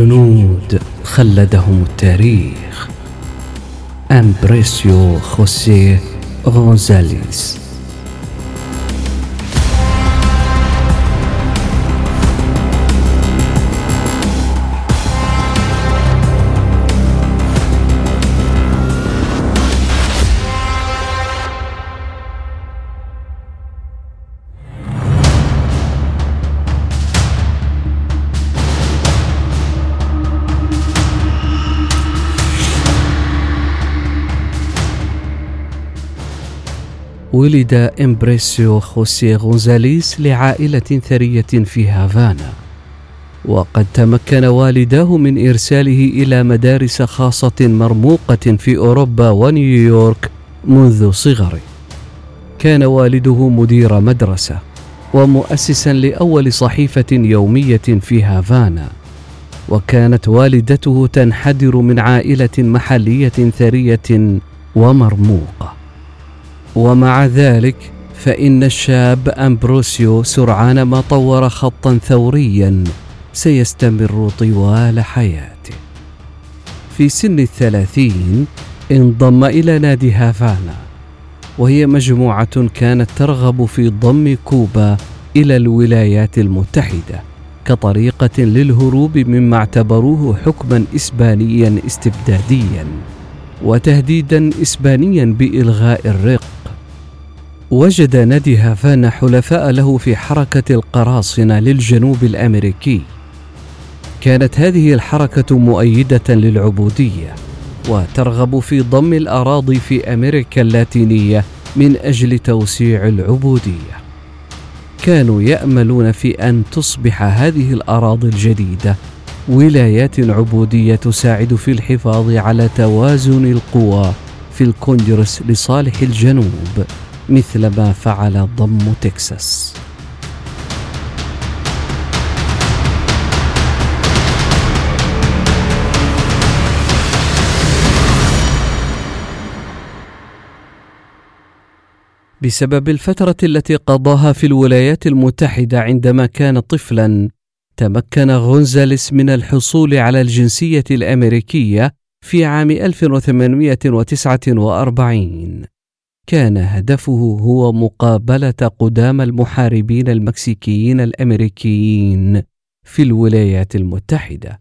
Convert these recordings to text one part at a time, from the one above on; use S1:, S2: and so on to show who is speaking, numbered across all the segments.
S1: جنود خلدهم التاريخ. أمبريسيو خوسيه غونزاليس. ولد إمبريسيو خوسيه غونزاليس لعائلة ثرية في هافانا. وقد تمكن والداه من إرساله إلى مدارس خاصة مرموقة في أوروبا ونيويورك منذ صغره. كان والده مدير مدرسة ومؤسسا لأول صحيفة يومية في هافانا. وكانت والدته تنحدر من عائلة محلية ثرية ومرموقة. ومع ذلك فإن الشاب أمبروسيو سرعان ما طور خطا ثوريا سيستمر طوال حياته. في سن الثلاثين انضم إلى نادي هافانا وهي مجموعة كانت ترغب في ضم كوبا إلى الولايات المتحدة كطريقة للهروب مما اعتبروه حكما إسبانيا استبداديا وتهديدا إسبانيا بإلغاء الرق. وجد نادي هافانا حلفاء له في حركة القراصنة للجنوب الأمريكي. كانت هذه الحركة مؤيدة للعبودية وترغب في ضم الأراضي في أمريكا اللاتينية من أجل توسيع العبودية. كانوا يأملون في أن تصبح هذه الأراضي الجديدة ولايات عبودية تساعد في الحفاظ على توازن القوى في الكونجرس لصالح الجنوب. مثل ما فعل ضم تكساس. بسبب الفترة التي قضاها في الولايات المتحدة عندما كان طفلا تمكن غونزاليس من الحصول على الجنسية الأمريكية في عام 1849 كان هدفه هو مقابلة قدام المحاربين المكسيكيين الأمريكيين في الولايات المتحدة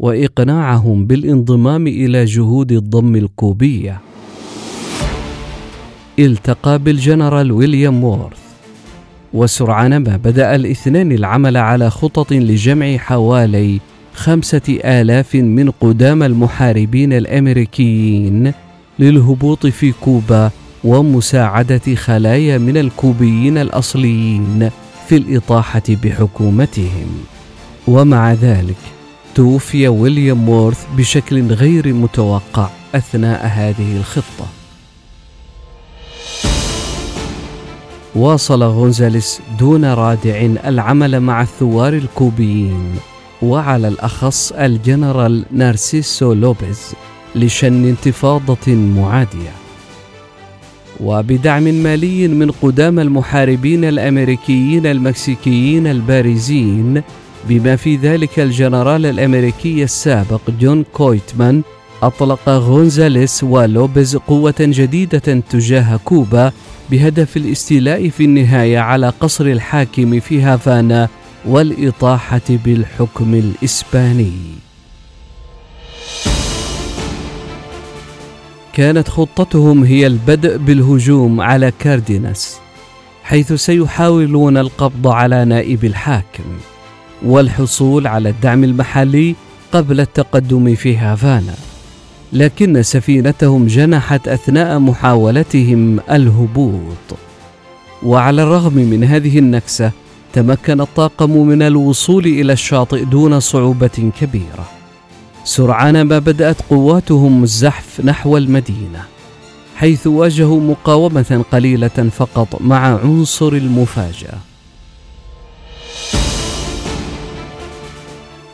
S1: وإقناعهم بالانضمام إلى جهود الضم الكوبية. التقى بالجنرال ويليام وورث وسرعان ما بدأ الاثنان العمل على خطط لجمع حوالي خمسة آلاف من قدام المحاربين الأمريكيين للهبوط في كوبا ومساعدة خلايا من الكوبيين الأصليين في الإطاحة بحكومتهم. ومع ذلك توفي ويليام مورث بشكل غير متوقع أثناء هذه الخطة. واصل غونزاليس دون رادع العمل مع الثوار الكوبيين وعلى الأخص الجنرال نارسيسو لوبيز لشن انتفاضة معادية. وبدعم مالي من قدامى المحاربين الأمريكيين المكسيكيين البارزين بما في ذلك الجنرال الأمريكي السابق جون كويتمان أطلق غونزاليس ولوبيز قوة جديدة تجاه كوبا بهدف الاستيلاء في النهاية على قصر الحاكم في هافانا والإطاحة بالحكم الإسباني. كانت خطتهم هي البدء بالهجوم على كارديناس حيث سيحاولون القبض على نائب الحاكم والحصول على الدعم المحلي قبل التقدم في هافانا. لكن سفينتهم جنحت أثناء محاولتهم الهبوط. وعلى الرغم من هذه النكسة تمكن الطاقم من الوصول إلى الشاطئ دون صعوبة كبيرة. سرعان ما بدأت قواتهم الزحف نحو المدينة حيث واجهوا مقاومة قليلة فقط مع عنصر المفاجأة.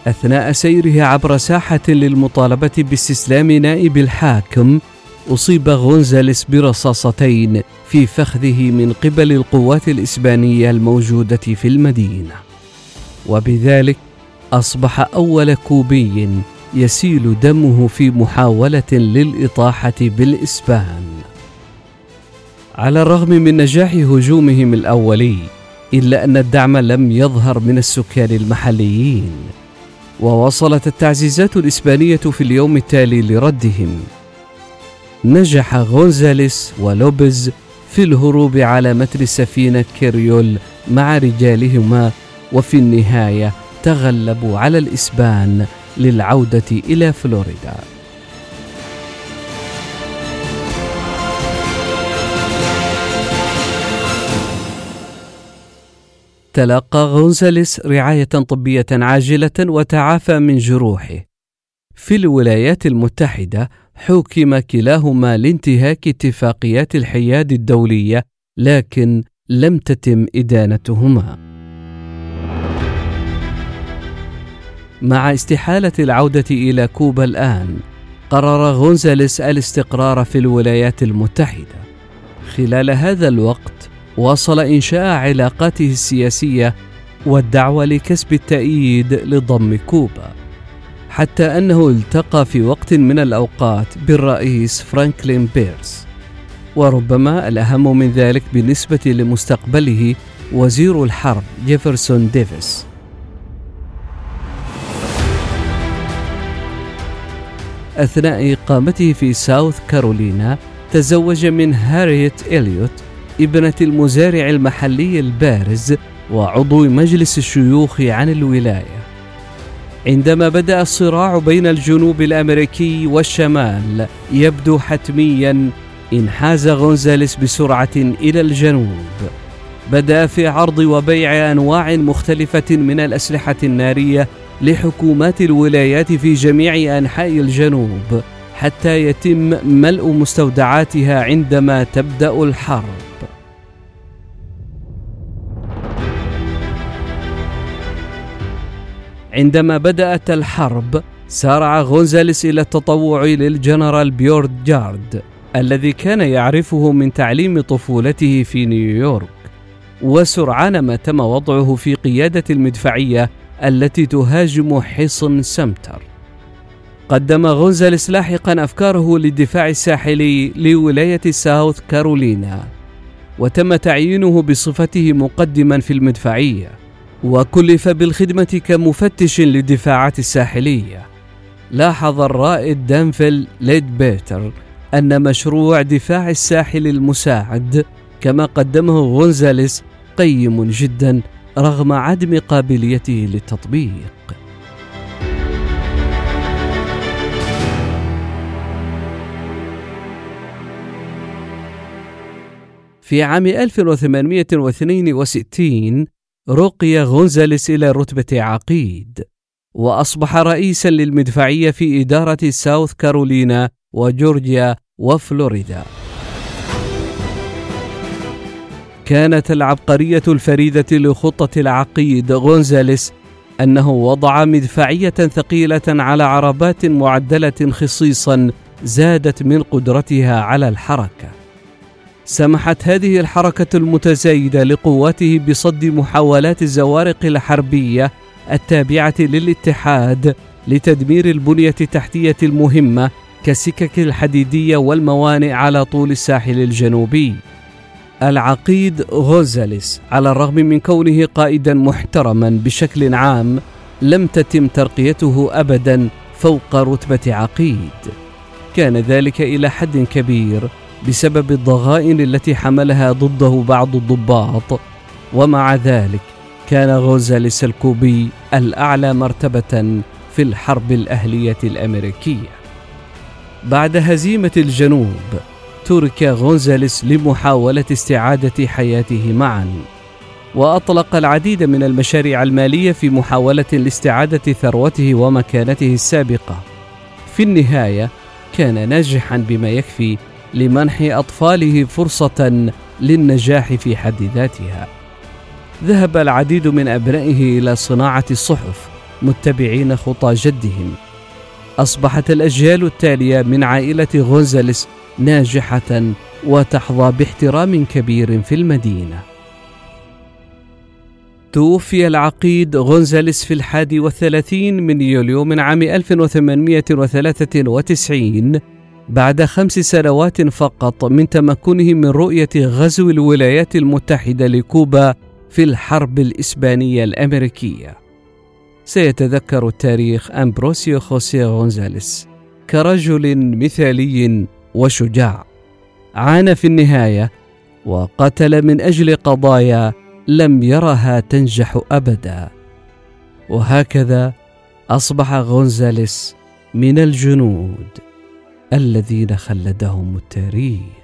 S1: أثناء سيره عبر ساحة للمطالبة باستسلام نائب الحاكم أصيب غونزاليس برصاصتين في فخذه من قبل القوات الإسبانية الموجودة في المدينة. وبذلك أصبح أول كوبي يسيل دمه في محاولة للإطاحة بالإسبان. على الرغم من نجاح هجومهم الأولي إلا أن الدعم لم يظهر من السكان المحليين. ووصلت التعزيزات الإسبانية في اليوم التالي لردهم. نجح غونزاليس ولوبيز في الهروب على متن السفينة كيريول مع رجالهما وفي النهاية تغلبوا على الإسبان للعودة إلى فلوريدا تلقى غونزاليس رعاية طبية عاجلة وتعافى من جروحه. في الولايات المتحدة حُكم كلاهما لانتهاك اتفاقيات الحياد الدولية، لكن لم تتم إدانتهما. مع استحالة العودة إلى كوبا الآن، قرر غونزاليس الاستقرار في الولايات المتحدة. خلال هذا الوقت واصل إنشاء علاقاته السياسية والدعوة لكسب التأييد لضم كوبا حتى أنه التقى في وقت من الأوقات بالرئيس فرانكلين بيرس وربما الأهم من ذلك بالنسبة لمستقبله وزير الحرب جيفرسون ديفيس أثناء إقامته في ساوث كارولينا تزوج من هاريت إليوت ابنة المزارع المحلي البارز وعضو مجلس الشيوخ عن الولاية. عندما بدأ الصراع بين الجنوب الأمريكي والشمال يبدو حتميا إنحاز غونزاليس بسرعة إلى الجنوب. بدأ في عرض وبيع أنواع مختلفة من الأسلحة النارية لحكومات الولايات في جميع أنحاء الجنوب حتى يتم ملء مستودعاتها عندما تبدأ الحرب. عندما بدأت الحرب سارع غونزاليس إلى التطوع للجنرال بيورد جارد الذي كان يعرفه من تعليم طفولته في نيويورك وسرعان ما تم وضعه في قيادة المدفعية التي تهاجم حصن سمتر قدم غونزاليس لاحقا أفكاره للدفاع الساحلي لولاية ساوث كارولينا وتم تعيينه بصفته مقدما في المدفعية وكلف بالخدمة كمفتش للدفاعات الساحلية. لاحظ الرائد دانفيل ليدبيتر أن مشروع دفاع الساحل المساعد كما قدمه غونزاليس قيم جدا رغم عدم قابليته للتطبيق. في عام 1862 رقي غونزاليس إلى رتبة عقيد وأصبح رئيسا للمدفعية في إدارة ساوث كارولينا وجورجيا وفلوريدا كانت العبقرية الفريدة لخطة العقيد غونزاليس أنه وضع مدفعية ثقيلة على عربات معدلة خصيصا زادت من قدرتها على الحركة سمحت هذه الحركة المتزايدة لقواته بصد محاولات الزوارق الحربية التابعة للاتحاد لتدمير البنية التحتية المهمة كالسكك الحديدية والموانئ على طول الساحل الجنوبي. العقيد غوزاليس على الرغم من كونه قائدا محترما بشكل عام لم تتم ترقيته ابدا فوق رتبة عقيد. كان ذلك إلى حد كبير بسبب الضغائن التي حملها ضده بعض الضباط. ومع ذلك كان غوزاليس الكوبي الأعلى مرتبة في الحرب الأهلية الأمريكية. بعد هزيمة الجنوب ترك غونزاليس لمحاولة استعادة حياته معا. وأطلق العديد من المشاريع المالية في محاولة لاستعادة ثروته ومكانته السابقة. في النهاية كان ناجحا بما يكفي لمنح أطفاله فرصة للنجاح في حد ذاتها. ذهب العديد من أبنائه إلى صناعة الصحف متبعين خطى جدهم. أصبحت الأجيال التالية من عائلة غونزاليس ناجحة وتحظى باحترام كبير في المدينة. توفي العقيد غونزاليس في الحادي والثلاثين من يوليو من عام 1893 بعد خمس سنوات فقط من تمكنه من رؤية غزو الولايات المتحدة لكوبا في الحرب الإسبانية الأمريكية. سيتذكر التاريخ أمبروسيو خوسيه غونزاليس كرجل مثالي وشجاع. عانى في النهاية وقتل من أجل قضايا لم يرها تنجح أبدا. وهكذا أصبح غونزاليس من الجنود الذين خلدهم التاريخ.